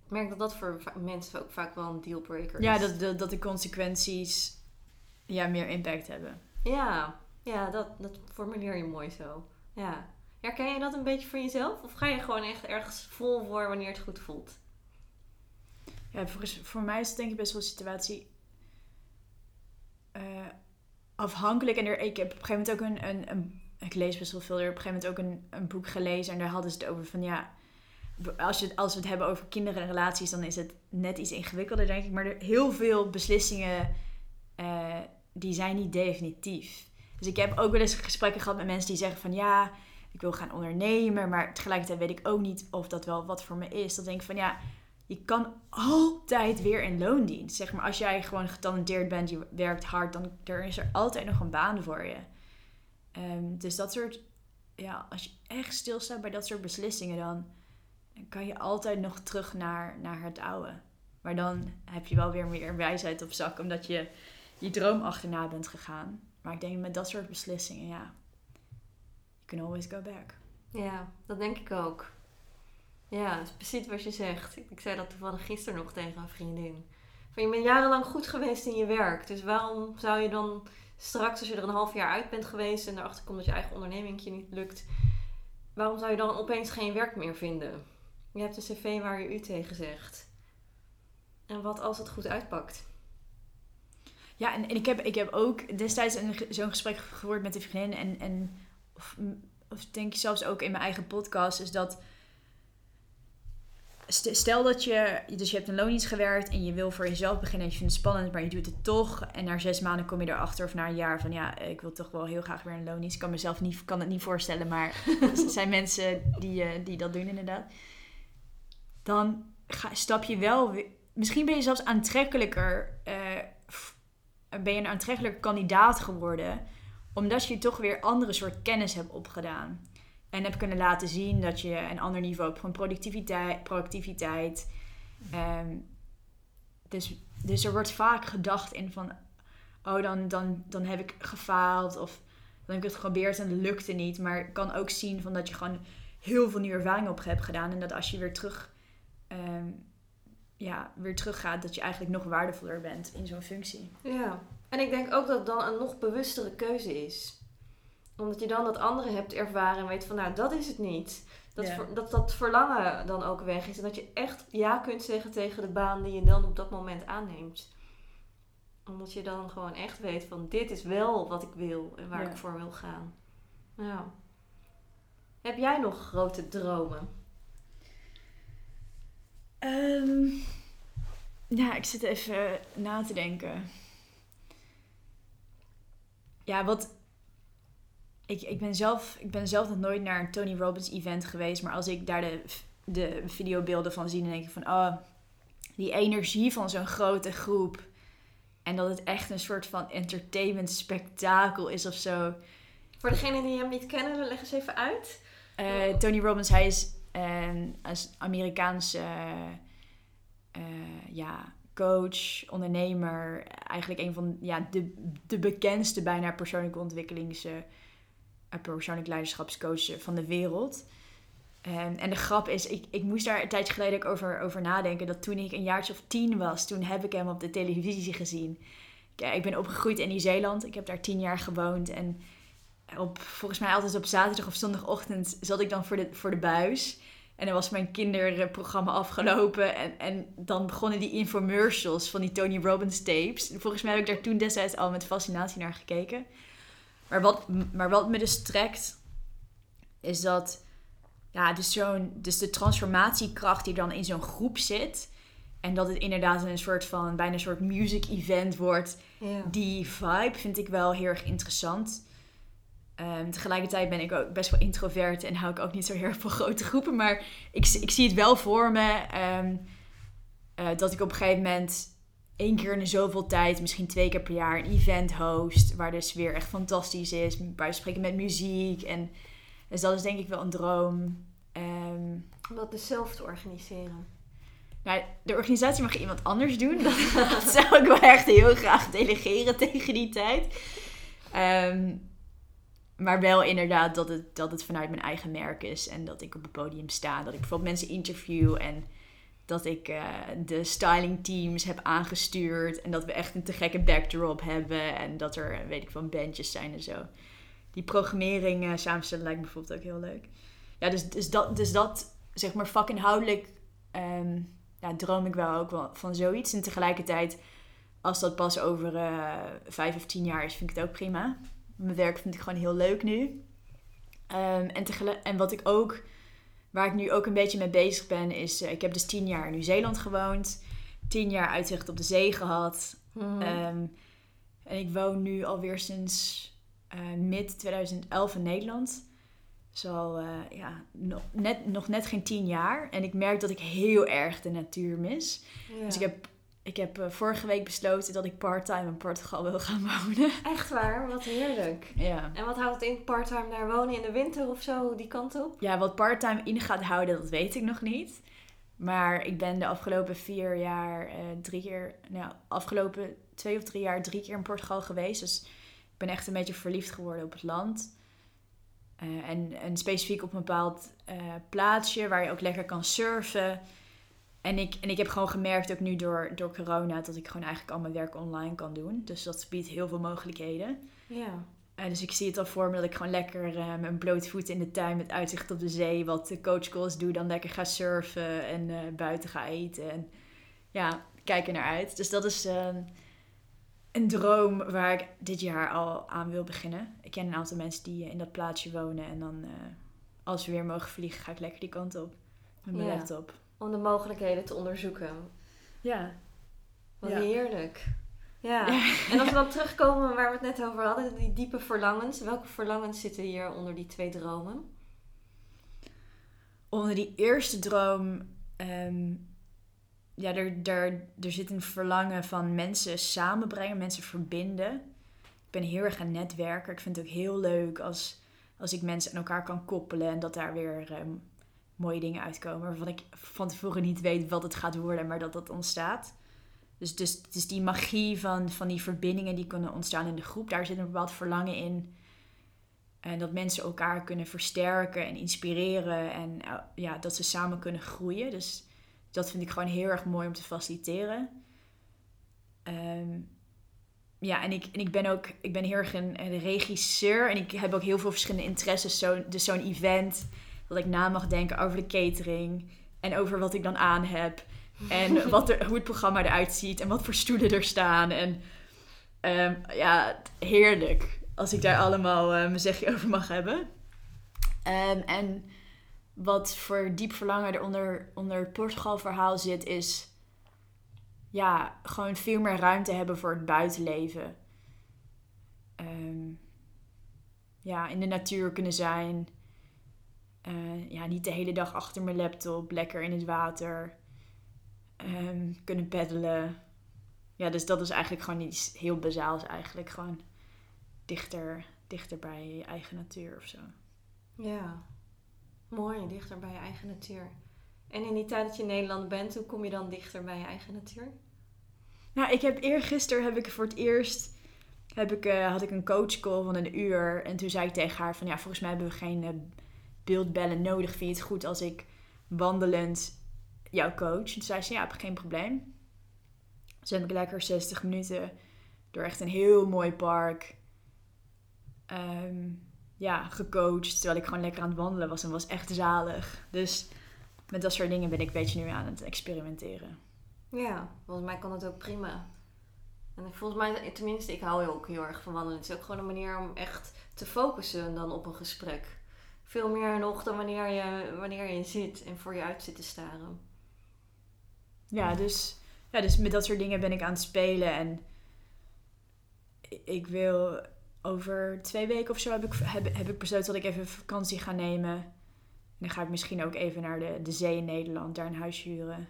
Ik merk dat dat voor mensen ook vaak wel een dealbreaker is. Ja, dat, dat, dat de consequenties ja, meer impact hebben. Ja, ja dat, dat formuleer je mooi zo. Ja. Herken je dat een beetje voor jezelf? Of ga je gewoon echt ergens vol voor wanneer het goed voelt? Ja, voor, voor mij is het denk ik best wel een situatie eh, afhankelijk. En er, ik heb op een gegeven moment ook een, een, een- Ik lees best wel veel. Er op een gegeven moment ook een, een boek gelezen. En daar hadden ze het over van ja... Als, je, als we het hebben over kinderen en relaties... dan is het net iets ingewikkelder, denk ik. Maar er, heel veel beslissingen... eh, die zijn niet definitief. Dus ik heb ook wel eens gesprekken gehad met mensen die zeggen van... ja, ik wil gaan ondernemen... maar tegelijkertijd weet ik ook niet of dat wel wat voor me is. Dan denk ik van ja... Je kan altijd weer in loondienst. Zeg maar, als jij gewoon getalenteerd bent, je werkt hard, dan er is er altijd nog een baan voor je. Ehm, dus dat soort, ja, als je echt stilstaat bij dat soort beslissingen, dan, dan kan je altijd nog terug naar, naar het oude. Maar dan heb je wel weer meer wijsheid op zak, omdat je je droom achterna bent gegaan. Maar ik denk met dat soort beslissingen, ja, you can always go back. Ja, dat denk ik ook. Ja, dat is precies wat je zegt. Ik zei dat toevallig gisteren nog tegen een vriendin. Van je bent jarenlang goed geweest in je werk. Dus waarom zou je dan straks, als je er een half jaar uit bent geweest en erachter komt dat je eigen onderneming je niet lukt, waarom zou je dan opeens geen werk meer vinden? Je hebt een cv waar je u tegen zegt. En wat als het goed uitpakt? Ja, en, en ik, heb, ik heb ook destijds een, zo'n gesprek gehoord met een vriendin. En, en of, of denk je zelfs ook in mijn eigen podcast, is dat stel dat je, dus je hebt een loondienst gewerkt en je wil voor jezelf beginnen en je vindt het spannend, maar je doet het toch. En na zes maanden kom je erachter of na een jaar van ja, ik wil toch wel heel graag weer een loondienst. Ik kan mezelf niet, kan het niet voorstellen, maar er zijn mensen die, uh, die dat doen inderdaad. Dan ga, stap je wel, misschien ben je zelfs aantrekkelijker, uh, ben je een aantrekkelijker kandidaat geworden, omdat je toch weer andere soort kennis hebt opgedaan. En heb kunnen laten zien dat je een ander niveau hebt van productiviteit. productiviteit. Ehm, dus, dus er wordt vaak gedacht in van... Oh, dan, dan, dan heb ik gefaald. Of dan heb ik het geprobeerd en het lukte niet. Maar ik kan ook zien van dat je gewoon heel veel nieuwe ervaring op hebt gedaan. En dat als je weer terug... Um, ja, weer teruggaat, dat je eigenlijk nog waardevoller bent in zo'n functie. Ja, en ik denk ook dat het dan een nog bewustere keuze is omdat je dan dat andere hebt ervaren en weet van nou, dat is het niet. Dat, dat dat verlangen dan ook weg is. En dat je echt ja kunt zeggen tegen de baan die je dan op dat moment aanneemt. Omdat je dan gewoon echt weet van dit is wel wat ik wil en waar ik voor wil gaan. Nou. Heb jij nog grote dromen? Um, ja, ik zit even na te denken. Ja, wat, ik, ik, ben zelf, ik ben zelf nog nooit naar een Tony Robbins event geweest. Maar als ik daar de, de videobeelden van zie, dan denk ik van... Oh, die energie van zo'n grote groep. En dat het echt een soort van entertainment spektakel is of zo. Voor degenen die hem niet kennen, leg eens even uit. Uh, Tony Robbins, hij is een Amerikaanse uh, ja, coach, ondernemer. Eigenlijk een van ja, de, de bekendste bijna persoonlijke ontwikkelings persoonlijk leiderschapscoach van de wereld. En, en de grap is, ik, ik moest daar een tijdje geleden ook over, over nadenken. Dat toen ik een jaartje of tien was, toen heb ik hem op de televisie gezien. Ik, ik ben opgegroeid in Nieuw-Zeeland. Ik heb daar tien jaar gewoond. En op, volgens mij altijd op zaterdag of zondagochtend zat ik dan voor de, voor de buis. En dan was mijn kinderprogramma afgelopen. En, en dan begonnen die infomercials van die Tony Robbins tapes. Volgens mij heb ik daar toen destijds al met fascinatie naar gekeken. Maar wat, maar wat me dus trekt, is dat, ja, dus, zo'n, dus de transformatiekracht die dan in zo'n groep zit. En dat het inderdaad een soort van, bijna een soort music event wordt. Ja. Die vibe vind ik wel heel erg interessant. Um, tegelijkertijd ben ik ook best wel introvert en hou ik ook niet zo heel van grote groepen. Maar ik, ik zie het wel voor me um, uh, dat ik op een gegeven moment één keer in de zoveel tijd, misschien twee keer per jaar, een event host. Waar de sfeer echt fantastisch is. Bij spreken met muziek. En, dus dat is denk ik wel een droom. Um, Om dat dus zelf te organiseren. Nou, de organisatie mag iemand anders doen. Dat, zou ik wel echt heel graag delegeren tegen die tijd. Um, maar wel inderdaad dat het, dat het vanuit mijn eigen merk is. En dat ik op het podium sta. Dat ik bijvoorbeeld mensen interview en dat ik uh, de styling teams heb aangestuurd. En dat we echt een te gekke backdrop hebben. En dat er, weet ik van bandjes zijn en zo. Die programmering uh, samenstellen lijkt me bijvoorbeeld ook heel leuk. Ja, dus, dus, dat, dus dat, zeg maar, vakinhoudelijk um, ja, droom ik wel ook van zoiets. En tegelijkertijd, als dat pas over uh, vijf of tien jaar is, vind ik het ook prima. Mijn werk vind ik gewoon heel leuk nu. Um, en, en wat ik ook Waar ik nu ook een beetje mee bezig ben, is... Uh, ik heb dus tien jaar in Nieuw-Zeeland gewoond. Tien jaar uitzicht op de zee gehad. Hmm. Um, en ik woon nu alweer sinds uh, mid 2011 in Nederland. Zo uh, ja, nog net, nog net geen tien jaar. En ik merk dat ik heel erg de natuur mis. Ja. Dus ik heb ik heb uh, vorige week besloten dat ik parttime in Portugal wil gaan wonen. Echt waar? Wat heerlijk. Ja. En wat houdt het in parttime daar wonen in de winter of zo, die kant op? Ja, wat parttime in gaat houden, dat weet ik nog niet. Maar ik ben de afgelopen vier jaar eh, drie keer, nou, afgelopen twee of drie jaar drie keer in Portugal geweest. Dus ik ben echt een beetje verliefd geworden op het land. Eh, en, en specifiek op een bepaald eh, plaatsje waar je ook lekker kan surfen. En ik, en ik heb gewoon gemerkt, ook nu door, door corona, dat ik gewoon eigenlijk al mijn werk online kan doen. Dus dat biedt heel veel mogelijkheden. Ja. Uh, dus ik zie het al voor me dat ik gewoon lekker uh, met mijn blote voeten in de tuin met uitzicht op de zee, wat de coachcalls doe, dan lekker ga surfen en uh, buiten ga eten. En ja, kijk er naar uit. Dus dat is ehm, een droom waar ik dit jaar al aan wil beginnen. Ik ken een aantal mensen die in dat plaatsje wonen en dan als we weer mogen vliegen, ga ik lekker die kant op met mijn Ja. laptop. Om de mogelijkheden te onderzoeken. Ja. Wat Ja. heerlijk. Ja. En als we dan terugkomen waar we het net over hadden, die diepe verlangens. Welke verlangens zitten hier onder die twee dromen? onder die eerste droom, ehm, ja, er, er, er zit een verlangen van mensen samenbrengen, mensen verbinden. Ik ben heel erg aan netwerken. Ik vind het ook heel leuk als, als ik mensen aan elkaar kan koppelen en dat daar weer ehm, mooie dingen uitkomen waarvan ik van tevoren niet weet wat het gaat worden, maar dat dat ontstaat. Dus, dus, dus die magie van, van die verbindingen die kunnen ontstaan in de groep, daar zit een bepaald verlangen in. En dat mensen elkaar kunnen versterken en inspireren. En eh, ja, dat ze samen kunnen groeien. Dus dat vind ik gewoon heel erg mooi om te faciliteren. Ehm, ja, en ik, en ik ben ook ik ben heel erg een, een regisseur. En ik heb ook heel veel verschillende interesses. Zo, dus zo'n event, dat ik na mag denken over de catering. En over wat ik dan aan heb. En wat er, hoe het programma eruit ziet. En wat voor stoelen er staan. En ehm, ja, heerlijk als ik daar allemaal eh, mijn zegje over mag hebben. Ehm, en wat voor diep verlangen er onder, onder het Portugal-verhaal zit, is ja, gewoon veel meer ruimte hebben voor het buitenleven. Ehm, ja, in de natuur kunnen zijn. Eh, ja, niet de hele dag achter mijn laptop, lekker in het water. Ehm, kunnen peddelen. Ja, dus dat is eigenlijk gewoon iets heel bazaals eigenlijk. Gewoon dichter, dichter bij je eigen natuur of zo. Ja. Mooi, dichter bij je eigen natuur. En in die tijd dat je in Nederland bent, hoe kom je dan dichter bij je eigen natuur? Nou, ik heb eergisteren heb ik voor het eerst heb ik, eh, had ik een coachcall van een uur. En toen zei ik tegen haar van ja, volgens mij hebben we geen eh, beeldbellen nodig. Vind je het goed als ik wandelend jou coach? En toen zei ze ja, heb geen probleem. Dus heb ik lekker 60 minuten door echt een heel mooi park ehm, ja, gecoacht. Terwijl ik gewoon lekker aan het wandelen was en was echt zalig. Dus met dat soort dingen ben ik een beetje nu aan het experimenteren. Ja, volgens mij kan het ook prima. En volgens mij, tenminste, ik hou ook heel erg van wandelen. Het is ook gewoon een manier om echt te focussen dan op een gesprek. Veel meer nog dan wanneer je, wanneer je zit en voor je uit zit te staren. Ja, dus, ja, dus met dat soort dingen ben ik aan het spelen. En ik wil over twee weken of zo heb ik, heb, heb ik besloten dat ik even vakantie ga nemen. En dan ga ik misschien ook even naar de, de zee in Nederland, daar een huis huren.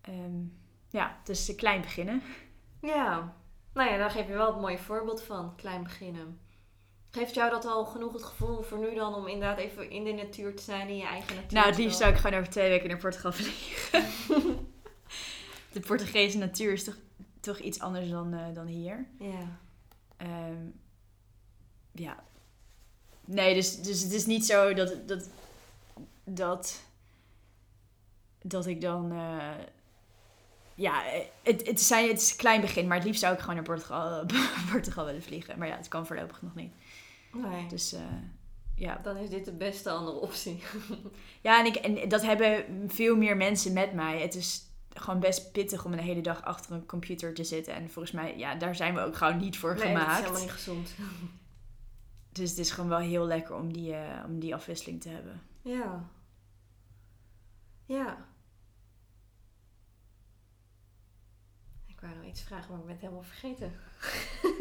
Ehm, ja, dus klein beginnen. Ja, nou ja, daar geef je wel het mooie voorbeeld van. Klein beginnen. Geeft jou dat al genoeg het gevoel voor nu dan om inderdaad even in de natuur te zijn, in je eigen natuur? Nou, het liefst zou ik gewoon over twee weken naar Portugal vliegen. de Portugese natuur is toch, toch iets anders dan, eh, dan hier. Ja. Ehm, ja. Nee, dus, dus het is niet zo dat, dat, dat, dat ik dan... eh, ja, het, het, zijn, het is een klein begin, maar het liefst zou ik gewoon naar Portugal, Portugal willen vliegen. Maar ja, het kan voorlopig nog niet. Nee. Dus eh, ja. Dan is dit de beste andere optie. Ja, en, ik, en dat hebben veel meer mensen met mij. Het is gewoon best pittig om een hele dag achter een computer te zitten. En volgens mij, ja, daar zijn we ook gewoon niet voor Nee, dat is gemaakt. helemaal niet gezond. Dus het is gewoon wel heel lekker om die, eh, om die afwisseling te hebben. Ja. Ja. Ik wou nog iets vragen, maar ik ben het helemaal vergeten.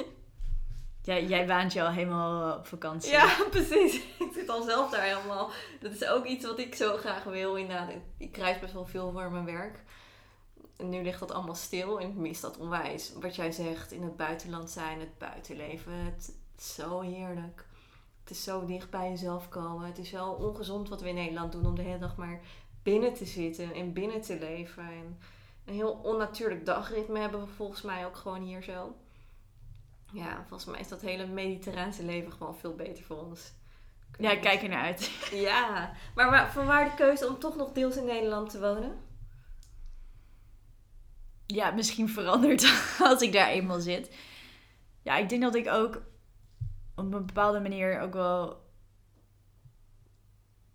Jij, jij waant je al helemaal op vakantie. Ja, precies. Ik zit al zelf daar helemaal. Dat is ook iets wat ik zo graag wil. Inderdaad, ik reis best wel veel voor mijn werk. En nu ligt dat allemaal stil en ik mis dat onwijs. Wat jij zegt, in het buitenland zijn, het buitenleven. Het is zo heerlijk. Het is zo dicht bij jezelf komen. Het is wel ongezond wat we in Nederland doen om de hele dag maar binnen te zitten en binnen te leven. En een heel onnatuurlijk dagritme hebben we volgens mij ook gewoon hier zo. Ja, volgens mij is dat hele mediterraanse leven gewoon veel beter voor ons. Ja, ik kijk er naar uit. Ja, maar waar, van waar de keuze om toch nog deels in Nederland te wonen? Ja, misschien verandert als ik daar eenmaal zit. Ja, ik denk dat ik ook op een bepaalde manier ook wel.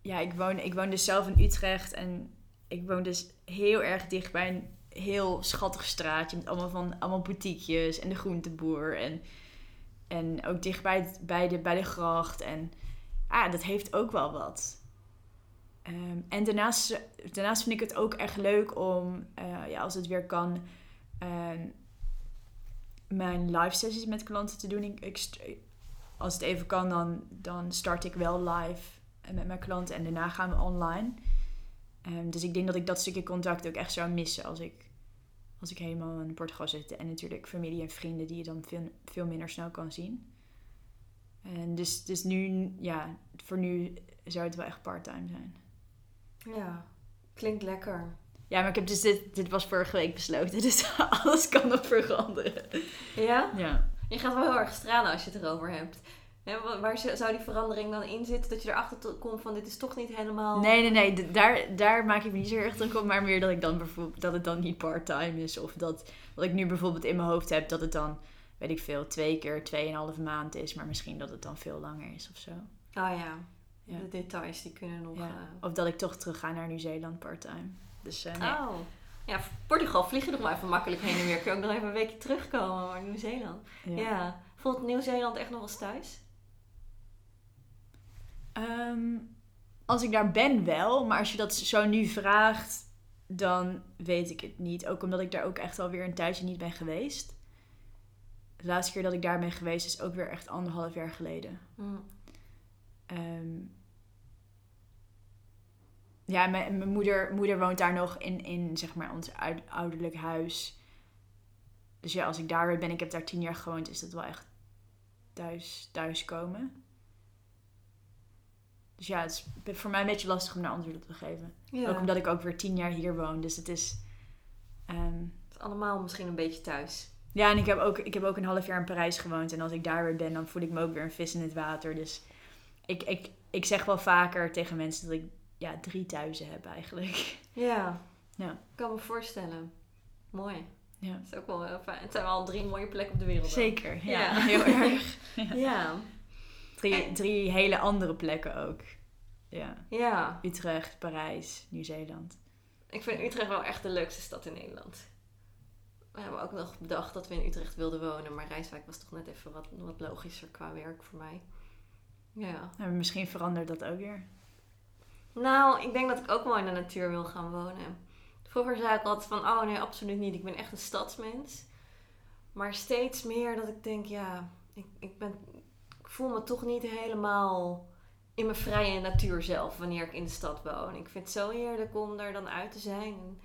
Ja, ik woon, ik woon dus zelf in Utrecht en ik woon dus heel erg dicht bij een heel schattig straatje met allemaal van allemaal boutiquejes en de groenteboer en, en ook dicht bij, de, bij de gracht en ah, dat heeft ook wel wat. Ehm, en daarnaast, daarnaast vind ik het ook echt leuk om, eh, ja, als het weer kan, ehm, mijn live sessies met klanten te doen. Ik, als het even kan, dan, dan start ik wel live met mijn klanten en daarna gaan we online. Ehm, dus ik denk dat ik dat stukje contact ook echt zou missen als ik, als ik helemaal in Portugal zit. En natuurlijk familie en vrienden die je dan veel, veel minder snel kan zien. En dus, dus nu, ja, voor nu zou het wel echt part-time zijn. Ja, klinkt lekker. Ja, maar ik heb dus dit, dit was vorige week besloten, dus alles kan nog veranderen. Ja? Ja. Je gaat wel heel erg stralen als je het erover hebt. Hè, waar zou die verandering dan in zitten? Dat je erachter komt van dit is toch niet helemaal... Nee, nee, nee, daar, daar maak ik me niet zo erg druk op, maar meer dat ik dan bijvoorbeeld, dat het dan niet part-time is. Of dat, wat ik nu bijvoorbeeld in mijn hoofd heb, dat het dan, weet ik veel, twee keer tweeënhalve maand is, maar misschien dat het dan veel langer is of zo. Oh ja, Ja. de details die kunnen nog... Ja. eh, Of dat ik toch terug ga naar Nieuw-Zeeland part-time. Dus eh, nee. Oh. Ja, Portugal vlieg je nog maar even makkelijk heen en weer. Kun je ook nog even een weekje terugkomen, maar Nieuw-Zeeland. Ja. Ja. Voelt Nieuw-Zeeland echt nog eens thuis? Ehm, als ik daar ben wel, maar als je dat zo nu vraagt, dan weet ik het niet. Ook omdat ik daar ook echt alweer een tijdje niet ben geweest. De laatste keer dat ik daar ben geweest is ook weer echt anderhalf jaar geleden. Hm. Ehm, ja, mijn, mijn moeder, moeder woont daar nog in, in zeg maar ons oud- ouderlijk huis. Dus ja, als ik daar weer ben, ik heb daar tien jaar gewoond, is dat wel echt thuis, thuiskomen. Dus ja, het is voor mij een beetje lastig om daar antwoord op te geven. Ja. Ook omdat ik ook weer tien jaar hier woon. Dus het is... ehm, Het is allemaal misschien een beetje thuis. ja, en ik heb, ook, ik heb ook een half jaar in Parijs gewoond. En als ik daar weer ben, dan voel ik me ook weer een vis in het water. Dus ik, ik, ik zeg wel vaker tegen mensen dat ik ja, drie thuizen heb eigenlijk. Ja. Ja. Ik kan me voorstellen. Mooi. Ja. Dat is ook wel heel fijn. Het zijn wel drie mooie plekken op de wereld. Zeker, ja, Ja. heel erg. Ja. Drie, drie hele andere plekken ook. Ja. Ja. Utrecht, Parijs, Nieuw-Zeeland. Ik vind Utrecht wel echt de leukste stad in Nederland. We hebben ook nog bedacht dat we in Utrecht wilden wonen. Maar Rijswijk was toch net even wat, wat logischer qua werk voor mij. Ja. Nou, misschien verandert dat ook weer. Nou, ik denk dat ik ook wel in de natuur wil gaan wonen. Vroeger zei ik altijd van, oh nee, absoluut niet. Ik ben echt een stadsmens. Maar steeds meer dat ik denk, ja, ik, ik, ben, voel me toch niet helemaal in mijn vrije natuur zelf wanneer ik in de stad woon. Ik vind het zo heerlijk om daar dan uit te zijn.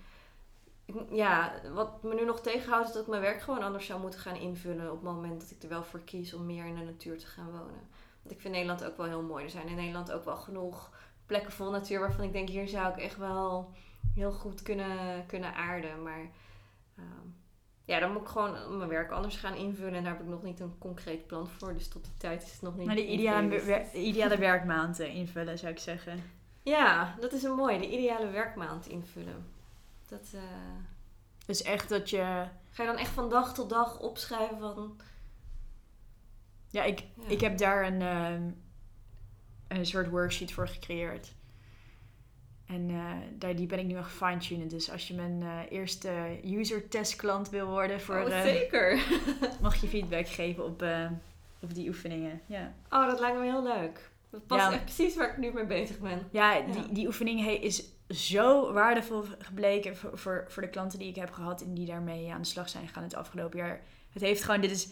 Ja, wat me nu nog tegenhoudt is dat ik mijn werk gewoon anders zou moeten gaan invullen op het moment dat ik er wel voor kies om meer in de natuur te gaan wonen. Want ik vind Nederland ook wel heel mooi. Er zijn in Nederland ook wel genoeg plekken vol natuur waarvan ik denk, hier zou ik echt wel heel goed kunnen, kunnen aarden. Maar ehm, ja, dan moet ik gewoon mijn werk anders gaan invullen. En daar heb ik nog niet een concreet plan voor. Dus tot die tijd is het nog niet. Maar de ideale, wer- de ideale werkmaand eh, invullen, zou ik zeggen. Ja, dat is een mooie. De ideale werkmaand invullen. Dat, eh, Dus echt dat je... ga je dan echt van dag tot dag opschrijven van... Ja, ik, Ja. ik heb daar een, ehm, een soort worksheet voor gecreëerd. En eh, daar, die ben ik nu aan fine-tunen. Dus als je mijn eh, eerste user test klant wil worden, voor, oh, eh, zeker. mag je feedback geven op, op die oefeningen. Ja, Oh, dat lijkt me heel leuk. Dat past Ja. echt precies waar ik nu mee bezig ben. ja, Ja. Die, die oefening is zo waardevol gebleken voor, voor, voor de klanten die ik heb gehad en die daarmee aan de slag zijn gegaan het afgelopen jaar. Het heeft gewoon, dit is,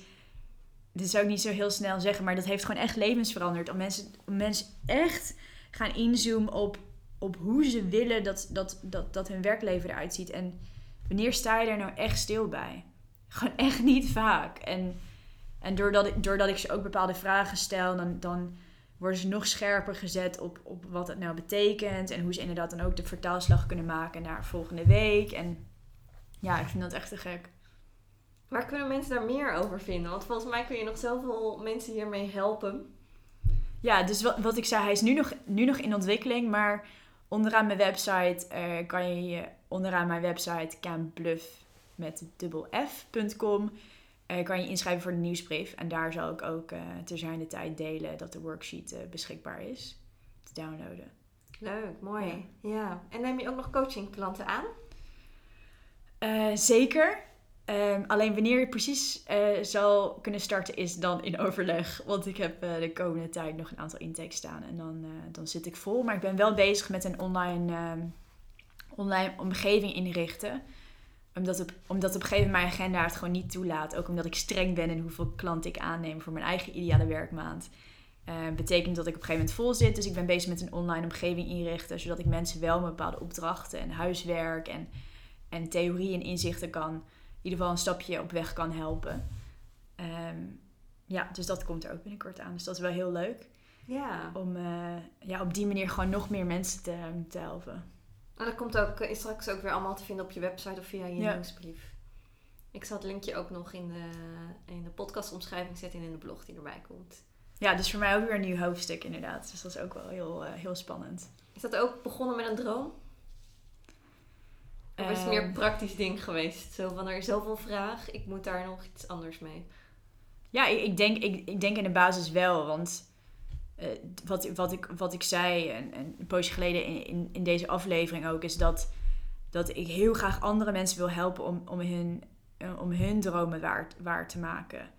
dit zou ik niet zo heel snel zeggen, maar dat heeft gewoon echt levens veranderd. Om mensen, om mensen echt gaan inzoomen op, op hoe ze willen dat, dat, dat, dat hun werkleven eruit ziet. En wanneer sta je daar nou echt stil bij? Gewoon echt niet vaak. En, en doordat, ik, doordat ik ze ook bepaalde vragen stel, dan, dan worden ze nog scherper gezet op, op wat het nou betekent. En hoe ze inderdaad dan ook de vertaalslag kunnen maken naar volgende week. En ja, ik vind dat echt te gek. Waar kunnen mensen daar meer over vinden? Want volgens mij kun je nog zoveel mensen hiermee helpen. Ja, dus wat, wat ik zei, hij is nu nog, nu nog in ontwikkeling. Maar onderaan mijn website uh, kan je onderaan mijn website campbluff met dubbel f.com uh, kan je inschrijven voor de nieuwsbrief. En daar zal ik ook uh, ter zijn de tijd delen dat de worksheet beschikbaar is te downloaden. Leuk, mooi. Ja. ja. En neem je ook nog coachingklanten aan? zeker. Um, alleen wanneer je precies zal kunnen starten is dan in overleg. Want ik heb de komende tijd nog een aantal intakes staan. En dan, dan zit ik vol. Maar ik ben wel bezig met een online, ehm, online omgeving inrichten omdat op, omdat op een gegeven moment mijn agenda het gewoon niet toelaat. Ook omdat ik streng ben in hoeveel klanten ik aanneem voor mijn eigen ideale werkmaand. Uh, betekent dat ik op een gegeven moment vol zit. Dus ik ben bezig met een online omgeving inrichten. Zodat ik mensen wel met bepaalde opdrachten en huiswerk en, en theorie en inzichten kan. Ieder geval een stapje op weg kan helpen. Um, ja, dus dat komt er ook binnenkort aan. Dus dat is wel heel leuk. Ja. Om uh, ja, op die manier gewoon nog meer mensen te, te helpen. En dat komt ook, is straks ook weer allemaal te vinden op je website of via je ja. nieuwsbrief. Ik zal het linkje ook nog in de, in de podcastomschrijving zetten en in de blog die erbij komt. Ja, dus voor mij ook weer een nieuw hoofdstuk inderdaad. Dus dat is ook wel heel, uh, heel spannend. Is dat ook begonnen met een droom? Of is het meer een praktisch ding geweest? Zo van er is zoveel vraag, ik moet daar nog iets anders mee. Ja, ik, ik, denk, ik, ik denk in de basis wel. Want uh, wat, wat, ik, wat ik zei en, en een poosje geleden in, in, in, deze aflevering ook, is dat, dat ik heel graag andere mensen wil helpen om, om, hun, uh, om hun dromen waar, waar te maken.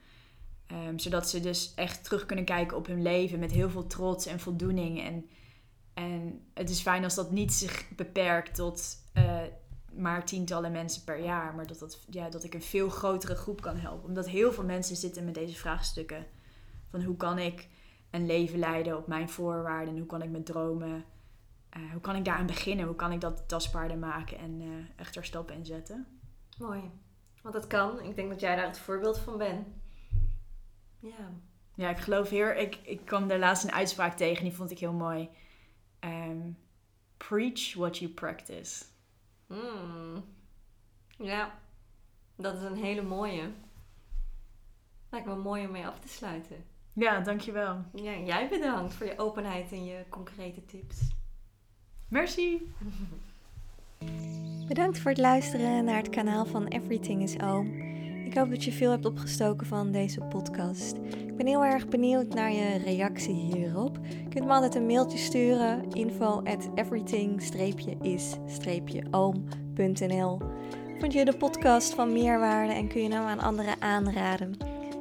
Um, zodat ze dus echt terug kunnen kijken op hun leven met heel veel trots en voldoening. En, en het is fijn als dat niet zich beperkt tot uh, maar tientallen mensen per jaar, maar dat, dat, ja, dat ik een veel grotere groep kan helpen. Omdat heel veel mensen zitten met deze vraagstukken van hoe kan ik een leven leiden op mijn voorwaarden. Hoe kan ik mijn dromen, uh, hoe kan ik daaraan beginnen? Hoe kan ik dat tastbaarder maken en uh, echt er stappen in zetten? Mooi. Want dat kan. Ik denk dat jij daar het voorbeeld van bent. Ja. Ja, ik geloof heel... Ik, ik kwam daar laatst een uitspraak tegen. Die vond ik heel mooi. Um, preach what you practice. Mm. Ja. Dat is een hele mooie. Lijkt me mooi om mee af te sluiten. Ja, dankjewel. Ja, jij bedankt voor je openheid en je concrete tips. Merci. Bedankt voor het luisteren naar het kanaal van Everything is Oom. Ik hoop dat je veel hebt opgestoken van deze podcast. Ik ben heel erg benieuwd naar je reactie hierop. Je kunt me altijd een mailtje sturen. info at everything-is-oom.nl Vond je de podcast van meerwaarde en kun je nou aan anderen aanraden?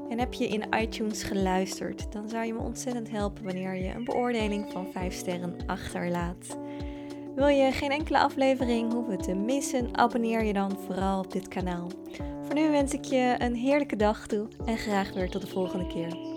En heb je in iTunes geluisterd, dan zou je me ontzettend helpen wanneer je een beoordeling van 5 sterren achterlaat. Wil je geen enkele aflevering hoeven te missen, abonneer je dan vooral op dit kanaal. Voor nu wens ik je een heerlijke dag toe en graag weer tot de volgende keer.